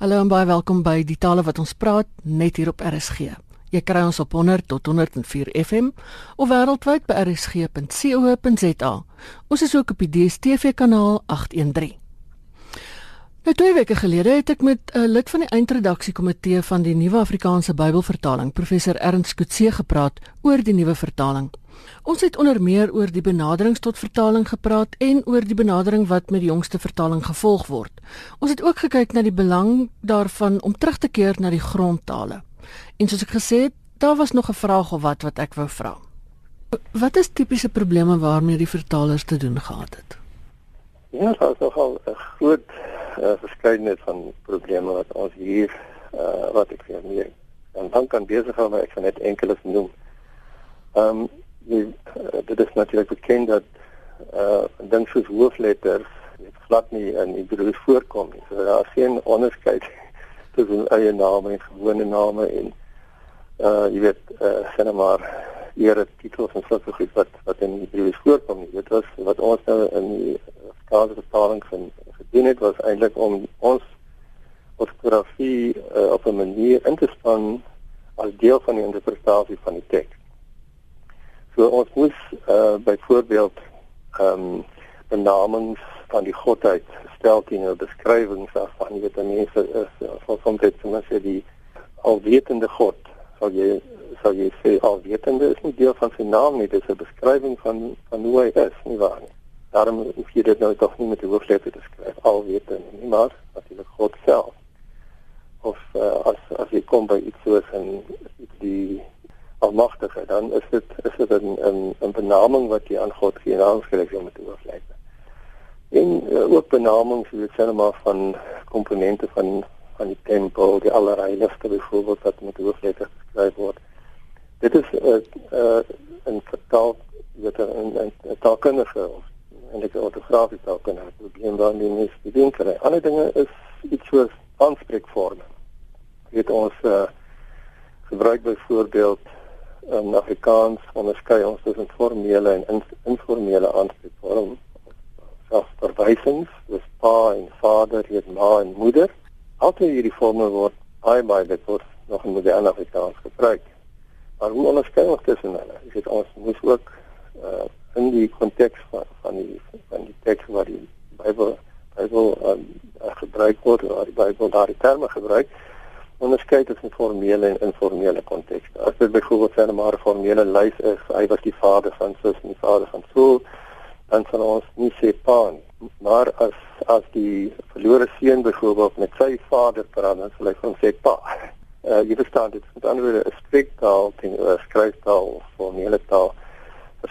Hallo en baie welkom by die tale wat ons praat net hier op RSG. Jy kry ons op 100 tot 104 FM of wêreldwyd by rsg.co.za. Ons is ook op die DStv kanaal 813. Nou twee weke gelede het ek met 'n lid van die eindredaksiekomitee van die Nuwe Afrikaanse Bybelvertaling, professor Ernst Kutse gepraat oor die nuwe vertaling. Ons het onder meer oor die benaderings tot vertaling gepraat en oor die benadering wat met die jongste vertaling gevolg word. Ons het ook gekyk na die belang daarvan om terug te keer na die grondtale. En soos ek gesê het, daar was nog 'n vraag of wat wat ek wou vra. Wat is tipiese probleme waarmee die vertalers te doen gehad het? Ja, daar is nogal 'n groot uh, verskeidenheid van probleme wat ons hier uh, wat ek vir meer en dan kan besig hou maar ek gaan net enkele noem. Ehm um, dit is natuurlik bekend dat uh dink soos hoofletters net glad nie in Hebreë voorkom nie. So daar is geen onderskeid tussen eie name en gewone name en uh jy weet uh sien maar ere titels en sulke goed wat wat in Hebreë voorkom nie. Dit was wat ons nou in die van gedoen het was eintlik om ons ortografie uh, op 'n manier in te span as deel van die interpretasie van die teks. So ons moes uh byvoorbeeld ehm um, benamings van die godheid stel teenoor beskrywings daarvan. Jy weet mense is uh, van soms soms sê die alwetende God. Sal jy sal jy sê alwetende is nie deel van sy naam nie, dit is 'n beskrywing van van hoe hy is, nie waar nie. Daarom hoef jy dit nou tog nie met die hoofletter te skryf alwetende nie, maar natuurlik God self. Of uh, as as jy kom by iets soos in die almagtige dan is dit is dit 'n 'n 'n benaming wat jy aan God gee naam skryf om te oorlei. En uh, ook benamings wie dit sê maar van komponente van van die tempel, die allerheiligste byvoorbeeld wat met hoofletter geskryf word. Dit is 'n uh, uh, 'n vertaal wat 'n 'n taalkundige of en ek ortografiese taalkundige probleem dan die die ding kry. Ander dinge is iets soos aanspreekvorme. Weet ons uh, gebruik byvoorbeeld in Afrikaans onderskei ons tussen formele en informele aanspreekvorm. Selfs verwysings, dis pa en vader, hier ma en moeder. Altyd hierdie forme word baie baie dit word nog in moderne Afrikaans gebruik. Maar hoe onderskei ons tussen hulle? Ek het ons moes ook uh, in die konteks van van die van die teks wat die Bybel Bybel um, gebruik word, waar die Bybel daardie terme gebruik onderskei tussen formele en informele kontekste. As dit byvoorbeeld sê 'n maar formele lys is, hy was die vader van sus en die vader van so, dan sal ons nie sê pa nie. Maar as as die verlore seun byvoorbeeld met sy vader praat, dan sal hy van sê pa. Uh, jy verstaan dit met ander woorde 'n spreektaal teenoor 'n skryftaal of formele taal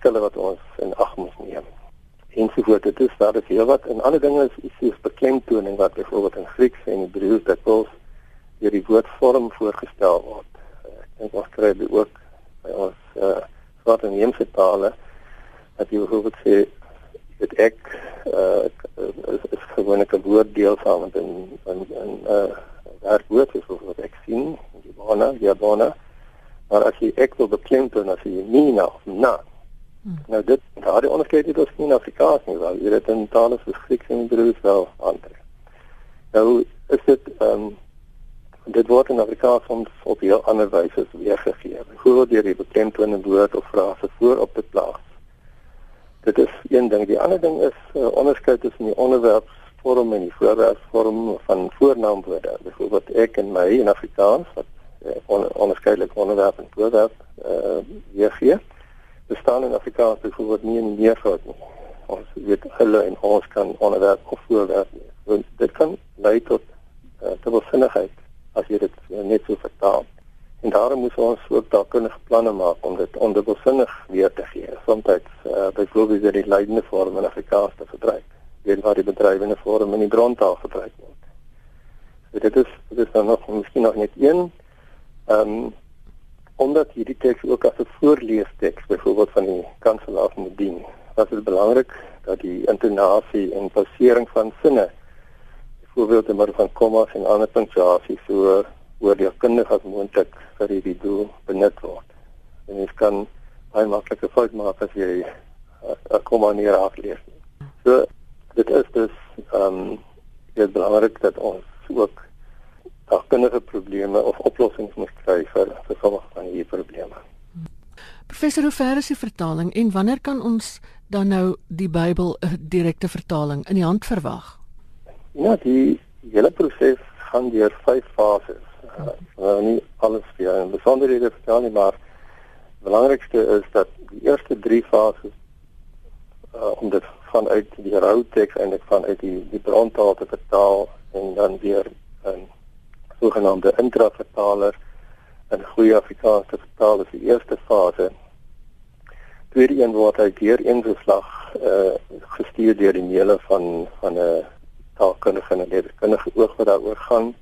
verskille wat ons in ag moet neem. En so voort dit is daar is heel wat en ander dinge is iets soos beklemtoning wat byvoorbeeld in Grieks en Hebreë dat ons deur die woordvorm voorgestel word. Ek dink ons kry dit ook by ons uh swart en inheemse tale dat jy hoekom sê dit ek uh is, is gewoonlik 'n woorddeel saam met 'n 'n 'n uh werkwoord is of wat ek sien, die bona, die bona. Maar as jy ek wil beklemtoon as jy nie na of na. Hmm. Nou dit daardie onderskeid het ons nie in Afrikaans nie, want jy het in tale soos Grieks en Hebreëus wel aantrek. Nou is dit ehm um, dit word in Afrikaans soms op heel ander wyse weergegee. Byvoorbeeld deur die beklemtoonde woord of frase voorop te plaas. Dit is een ding. Die ander ding is uh, onderskeid tussen die onderwerpsvorm en die voorwerpsvorm van voornaamwoorde. Byvoorbeeld ek en my in Afrikaans wat uh, on, onderskeidelik onderwerp en voorwerp uh, weergee. Bestaan in Afrikaans byvoorbeeld nie in meervoud nie. Ons weet hulle en ons kan onderwerp of voorwerp. Want dit kan lei tot uh, dubbelsinnigheid as jy dit net so vertaal. En daarom moet ons ook dalkundige planne maak om dit ondubbelsinnig weer te gee. Soms uh, byvoorbeeld die leidende vorm in Afrikaans te gebruik, weet waar die bedrywende vorm in die brontaal gebruik word. So dit is dit is dan nog miskien nog net een ehm um, omdat hierdie teks ook as 'n voorleesteks byvoorbeeld van die kanselaar moet dien. Dit is belangrik dat die intonasie en passering van sinne byvoorbeeld in middel van kommas en ander punctuasie so oordeelkundig as moontlik vir hierdie doel benut word. En jy kan baie maklik 'n fout maak as jy 'n komma nie reg lees nie. So dit is dus ehm um, dit belangrik dat ons ook taalkundige probleme of oplossings moet kry vir vir sommige van hierdie probleme. Professor, hoe ver is die vertaling en wanneer kan ons dan nou die Bybel 'n direkte vertaling in die hand verwag? Ja, die hele proses gaan deur vyf fases. Uh, nou nie alles vir in besonderhede vertel nie, maar belangrikste is dat die eerste 3 fases uh, om dit vanuit die rou teks eintlik vanuit die die brontaal te vertaal en dan weer 'n sogenaamde intravertaler in goeie Afrikaans te vertaal is die eerste fase. Tweede een word uit deur een geslag uh gestuur deur die meele van van 'n taalkundige en 'n letterkundige oog wat daaroor gaan.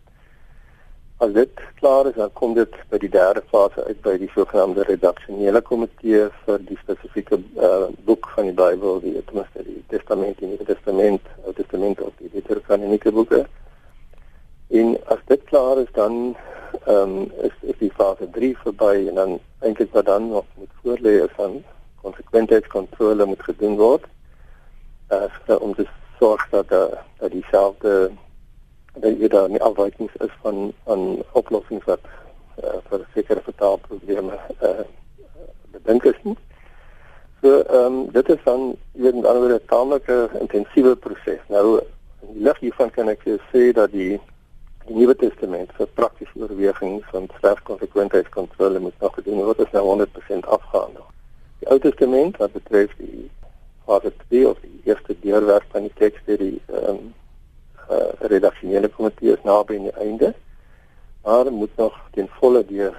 As dit klaar is, dan kom dit by die derde fase uit by die sogenaamde redaksionele komitee vir die spesifieke uh, boek van die Bybel, die tenminste die Testament, die Nuwe Testament, Ou Testament of die Deuteronomiese boeke. En as dit klaar is, dan ehm um, is, is die fase 3 verby en dan eintlik wat dan nog moet voorlê is van konsekwensiekontrole moet gedoen word. As uh, om te sorg dat uh, dat dieselfde dat jy daar nie afwykings is van van oplossings wat uh, vir sekere vertaalprobleme eh uh, bedink is nie. So ehm um, dit is dan weer 'n ander taamlike intensiewe proses. Nou die lig hiervan kan ek sê dat die die Nuwe Testament vir praktiese oorwegings van strafkonsekwentheidskontrole moet nog gedoen word. Is nou 100% afgehandel. Die Ou Testament wat betref die fase 2 of die eerste deurwerk van die teks deur die ehm um, uh, redaksionele komitee is naby aan die einde. Maar moet nog ten volle deur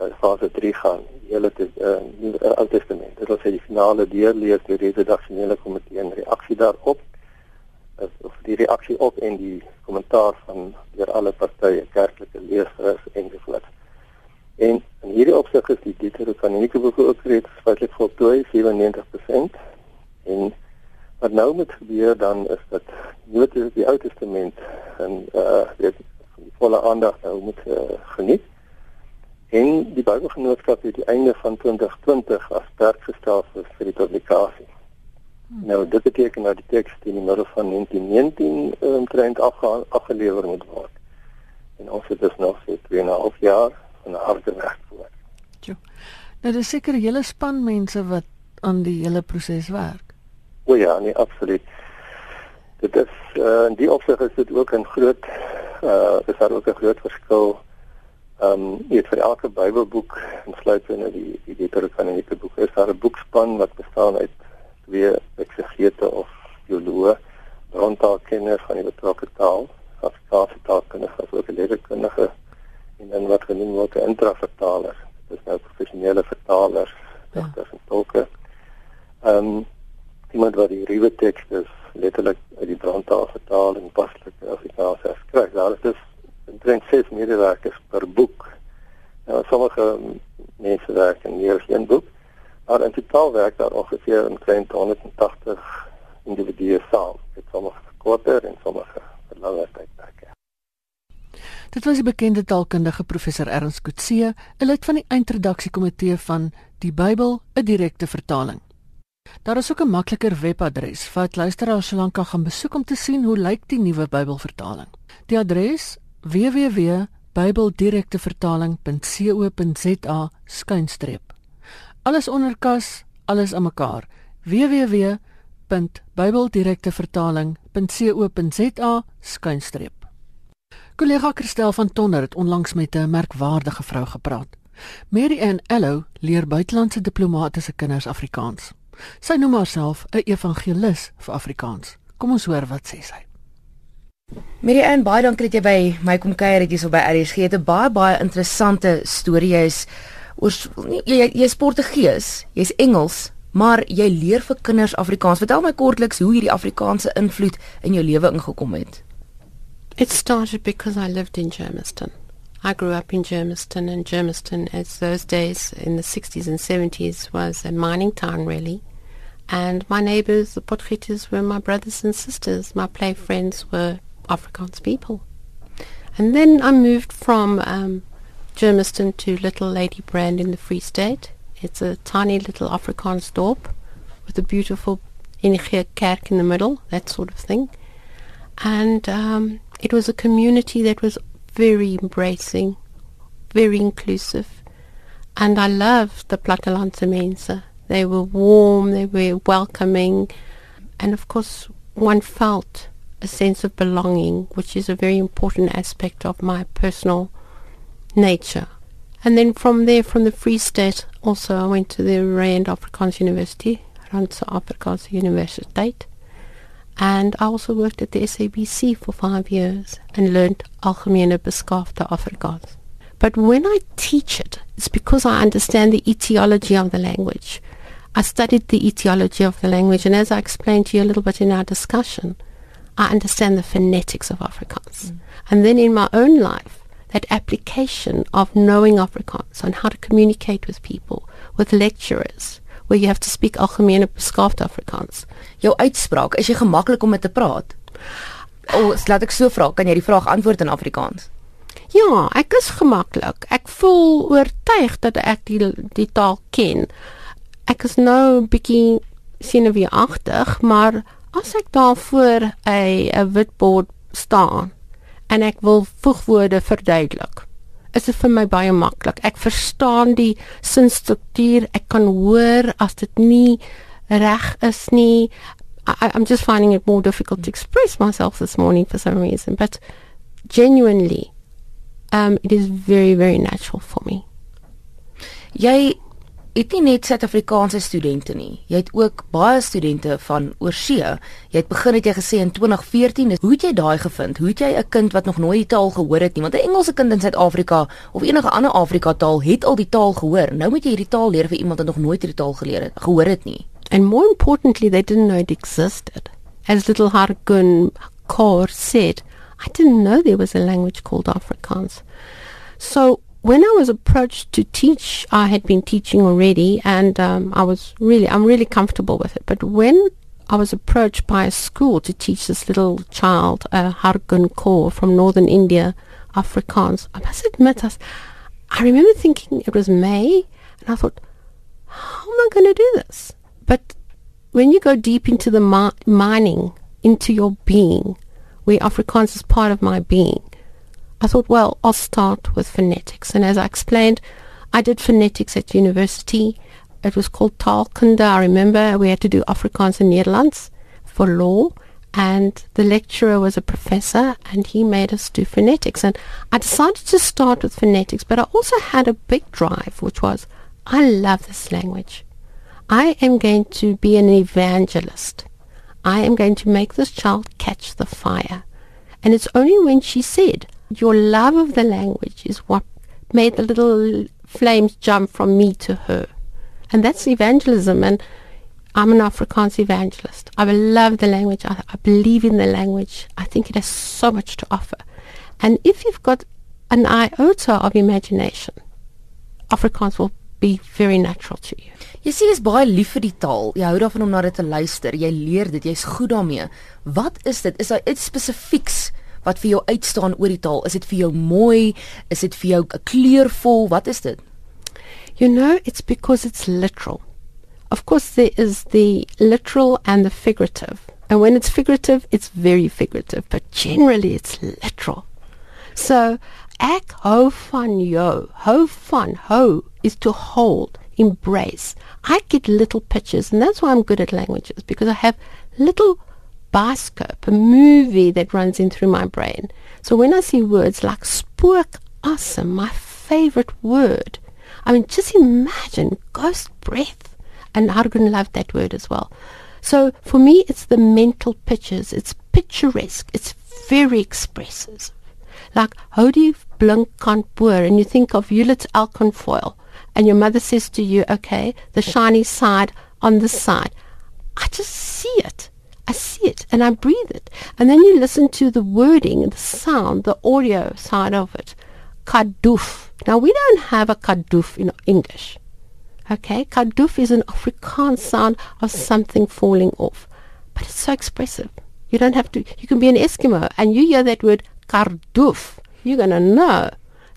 uh, fase 3 gaan. Die hele te uh, Ou Testament. Dit wil sê die finale deur lees deur die redaksionele komitee en reaksie daarop of die reaksie op en die kommentaar van deur alle partye, kerklike leerders en ensovoorts. En in hierdie opsig is die Deuteronomiese boeke ook reeds feitelik voltooi 97% en wat nou moet gebeur dan is dat moet die Ou Testament en uh weet die volle aandag nou moet uh, geniet. En die Bybelgenootskap het die einde van 2020 as sterk gestel vir die publikasie. Nou dit beteken dat die teks in die middel van 1919 omtrent um, afge afgelewer moet word. En ons het dus nog so 2,5 jaar van harde werk voor. Jo. Nou dis seker 'n hele span mense wat aan die hele proses werk. O ja, nee, absoluut dit is uh, in die opsig is dit ook 'n groot uh is daar ook 'n groot verskil ehm um, weet vir elke Bybelboek insluit binne die die Deuteronomiese boek is daar 'n boekspan wat bestaan uit twee eksegete of teoloë rondtaalkenners van die betrokke taal Afrikaanse taalkundige of ook letterkundige en dan wat genoem word 'n intravertaler dit is nou professionele vertalers digters ja. en tolke ehm um, iemand wat die ruwe teks is letterlik uit die brandtaal vertaal en paslik Afrikaans herskryf. Daar is dus omtrent 6 medewerkers per boek. Nou sommige mense werk in meer as een boek, maar in totaal werk daar ongeveer omtrent 180 individue saam. Dit sommige korter en sommige langer tydperke. Dit was die bekende taalkundige professor Ernst Kutse, 'n lid van die eindredaksiekomitee van Die Bybel, 'n direkte vertaling. Daar is ook 'n makliker webadres wat luisteraars solank kan gaan besoek om te sien hoe lyk die nuwe Bybelvertaling. Die adres www.bybeldirektevertaling.co.za skynstreep. Alles onderkas, alles aan mekaar. www.bybeldirektevertaling.co.za skynstreep. Kollega Christel van Tonner het onlangs met 'n merkwaardige vrou gepraat. Mary Ann Ello leer buitelandse diplomatiese kinders Afrikaans. Sy noem haarself 'n evangelis vir Afrikaans. Kom ons hoor wat sê sy. Miriam, baie dankie dat jy by my kom kuier hier so by RSG. Dit 'n baie baie interessante storie. Jy is oor jy jy's Portugees, jy's Engels, maar jy leer vir kinders Afrikaans. Vertel my kortliks hoe hierdie Afrikaanse invloed in jou lewe ingekom het. It started because I lived in Germiston. I grew up in Germiston, and Germiston, as those days in the 60s and 70s, was a mining town, really. And my neighbours, the Potgietes, were my brothers and sisters. My play friends were Afrikaans people. And then I moved from um, Germiston to Little Lady Brand in the Free State. It's a tiny little Afrikaans dorp with a beautiful Inige Kerk in the middle, that sort of thing. And um, it was a community that was very embracing, very inclusive. And I loved the Platalanza Mensa. They were warm, they were welcoming, and of course one felt a sense of belonging, which is a very important aspect of my personal nature. And then from there, from the Free State, also I went to the Rand Afrikaans University, Randse Afrikaanse Universiteit. And I also worked at the SABC for five years and learned Algemene Beskaafde Afrikaans. But when I teach it, it's because I understand the etiology of the language. I studied the etiology of the language, and as I explained to you a little bit in our discussion, I understand the phonetics of Afrikaans. Mm. And then in my own life, that application of knowing Afrikaans and how to communicate with people, with lecturers, where you have to speak algemene beskaafd Afrikaans. Jou uitspraak, is jy gemaklik om dit te praat? O, laat ek so vra, kan jy die vraag antwoord in Afrikaans? Ja, ek is gemaklik. Ek voel oortuig dat ek die die taal ken. Ek is nou 'n bietjie senuweeagtig, maar as ek daar voor 'n witbord staan en ek wil voegwoorde verduidelik. Is dit vir my baie maklik. Ek verstaan die sinstruktuur. Ek kan hoor as dit nie reg is nie. I, I'm just finding it more difficult to express myself this morning for some reason, but genuinely um it is very very natural for me. Jy het nie net Suid-Afrikaanse studente nie. Jy het ook baie studente van oorsee. Jy het begin het jy gesê in 2014, hoe het jy daai gevind? Hoe het jy 'n kind wat nog nooit die taal gehoor het nie, want 'n Engelse kind in Suid-Afrika of enige ander Afrika taal het al die taal gehoor. Nou moet jy hierdie taal leer vir iemand wat nog nooit hierdie taal geleer het, gehoor het nie. And more importantly, they didn't know it existed. As little Hargun Kaur said, I didn't know there was a language called Afrikaans. So when I was approached to teach, I had been teaching already, and um, I was really, I'm really comfortable with it. But when I was approached by a school to teach this little child, uh, Hargun Kaur from northern India, Afrikaans, I must admit, I, I remember thinking it was May, and I thought, how am I going to do this? But when you go deep into the mi- mining, into your being, where Afrikaans is part of my being, I thought, well, I'll start with phonetics. And as I explained, I did phonetics at university. It was called Taalkunde. I remember we had to do Afrikaans and Nederlands for law. And the lecturer was a professor and he made us do phonetics. And I decided to start with phonetics, but I also had a big drive, which was, I love this language. I am going to be an evangelist. I am going to make this child catch the fire. And it's only when she said, your love of the language is what made the little flames jump from me to her. And that's evangelism. And I'm an Afrikaans evangelist. I love the language. I, I believe in the language. I think it has so much to offer. And if you've got an iota of imagination, Afrikaans will be very natural to you. Jy sê jy's baie lief vir die taal. Jy hou daarvan om na dit te luister. Jy leer dit. Jy's goed daarmee. Wat is dit? Is daar iets spesifieks wat vir jou uitstaan oor die taal? Is dit vir jou mooi? Is dit vir jou kleurvol? Wat is dit? You know, it's because it's literal. Of course, there is the literal and the figurative. And when it's figurative, it's very figurative, but generally it's literal. So, ek ho van jou. ho van, ho is to hold, embrace. I get little pictures, and that's why I'm good at languages, because I have little bioscope, a movie that runs in through my brain. So when I see words like spook awesome, my favorite word, I mean, just imagine ghost breath. And Argun loved that word as well. So for me, it's the mental pictures. It's picturesque. It's very expressive. Like, blink can't and you think of Hewlett's Alconfoil and your mother says to you, okay, the shiny side on this side. I just see it. I see it and I breathe it. And then you listen to the wording, the sound, the audio side of it. Kadoof. Now we don't have a kadoof in English. Okay, kadoof is an Afrikaans sound of something falling off, but it's so expressive. You don't have to. You can be an Eskimo and you hear that word kardoof. You're gonna know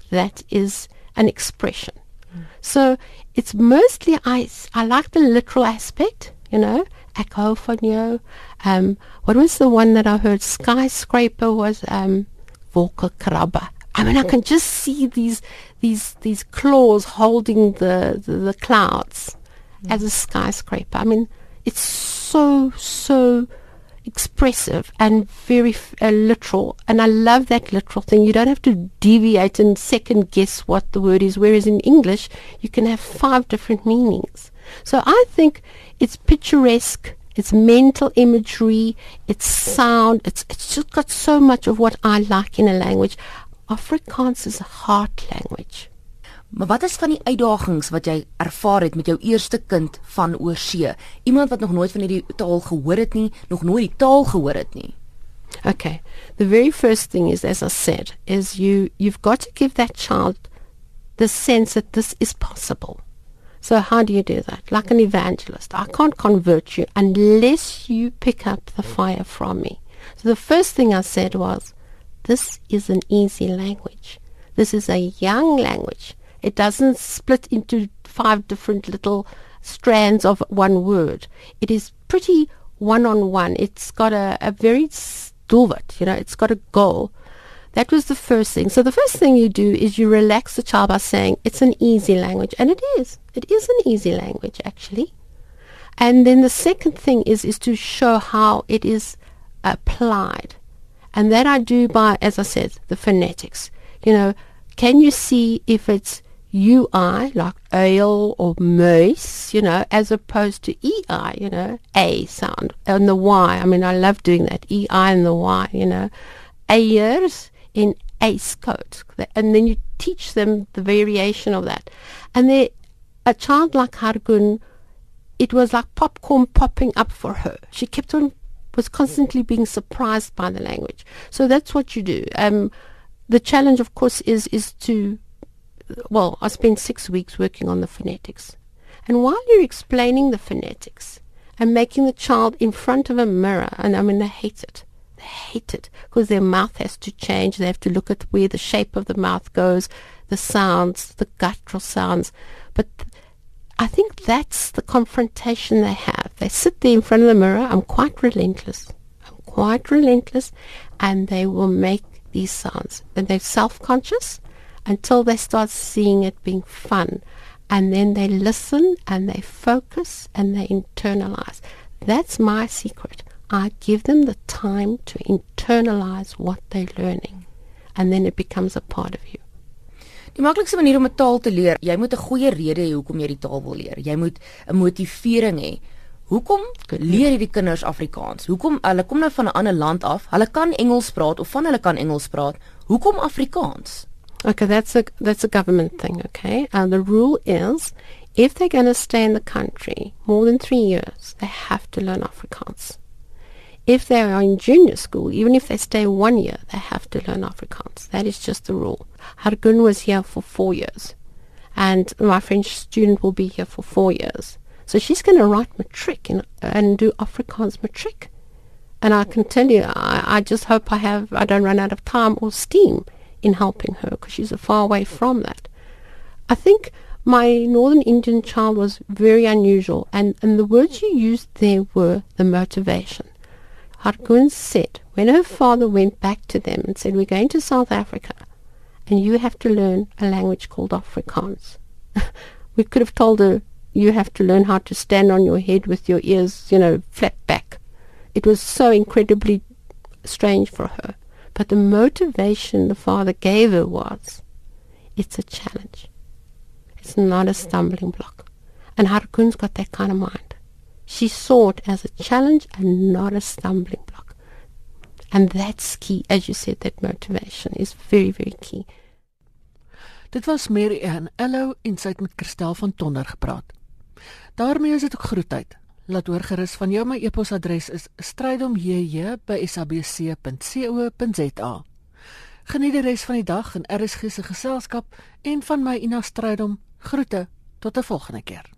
that is an expression. Mm. So it's mostly I. I like the literal aspect, you know, Echo jou. Um, what was the one that I heard? Skyscraper was um, Wolkenkrabber. I mean, I can just see these these these claws holding the the, the clouds mm. as a skyscraper. I mean, it's so so expressive and very uh, literal. And I love that literal thing. You don't have to deviate and second guess what the word is. Whereas in English, you can have five different meanings. So I think it's picturesque it's mental imagery, it's sound, it's it's just got so much of what I like in a language. Afrikaans is a heart language. Maar wat is van die uitdagings wat jy ervaar het met jou eerste kind van oorsee? Iemand wat nog nooit van hierdie taal gehoor het nie, nog nooit die taal gehoor het nie. Okay. The very first thing is as I said, is you you've got to give that child the sense that this is possible. So how do you do that? Like an evangelist. I can't convert you unless you pick up the mm. fire from me. So the first thing I said was, this is an easy language. This is a young language. It doesn't split into five different little strands of one word. It is pretty one on one. It's got a, a very stilwart, you know, it's got a goal. That was the first thing. So the first thing you do is you relax the child by saying it's an easy language. And it is. It is an easy language, actually. And then the second thing is, is to show how it is applied. And that I do by, as I said, the phonetics. You know, can you see if it's UI, like ale or moose, you know, as opposed to EI, you know, A sound, and the Y. I mean, I love doing that, EI and the Y, you know. Ayers in ace coat. And then you teach them the variation of that. And they, a child like Hargun, it was like popcorn popping up for her. She kept on, was constantly being surprised by the language. So that's what you do. Um, the challenge, of course, is, is to, well, I spent six weeks working on the phonetics. And while you're explaining the phonetics and making the child in front of a mirror, and I mean, they hate it hate it because their mouth has to change. They have to look at where the shape of the mouth goes, the sounds, the guttural sounds. But I think that's the confrontation they have. They sit there in front of the mirror. I'm quite relentless. I'm quite relentless. And they will make these sounds. And they're self-conscious until they start seeing it being fun. And then they listen and they focus and they internalize. That's my secret. I give them the time to internalize what they're learning and then it becomes a part of you. Die maklikste manier om 'n taal te leer, jy moet 'n goeie rede hê hoekom jy die taal wil leer. Jy moet 'n motivering hê. Hoekom leer hierdie kinders Afrikaans? Hoekom hulle kom nou van 'n ander land af? Hulle kan Engels praat of van hulle kan Engels praat. Hoekom Afrikaans? Okay, that's a that's a government thing, okay? And the rule is if they're going to stay in the country more than 3 years, they have to learn Afrikaans. If they are in junior school, even if they stay one year, they have to learn Afrikaans. That is just the rule. Hargun was here for four years, and my French student will be here for four years. So she's going to write matric and, and do Afrikaans matric. And I can tell you, I, I just hope I have, I don't run out of time or steam in helping her because she's a far away from that. I think my Northern Indian child was very unusual, and, and the words you used there were the motivation. Hargun said when her father went back to them and said, we're going to South Africa and you have to learn a language called Afrikaans. we could have told her, you have to learn how to stand on your head with your ears, you know, flat back. It was so incredibly strange for her. But the motivation the father gave her was, it's a challenge. It's not a stumbling block. And Hargun's got that kind of mind. She saw it as a challenge and not a stumbling block. And that's key, as you said, that motivation is very, very key. Dit was Mary Ann Ello en sy het met Christel van Tonder gepraat. daarmee is dit ook groetheid. Laat hoor gerus van jou my e-posadres is strydomjj@sabc.co.za. Geniet die res van die dag in RSG se geselskap en van my Ina Strydom. Groete tot 'n volgende keer.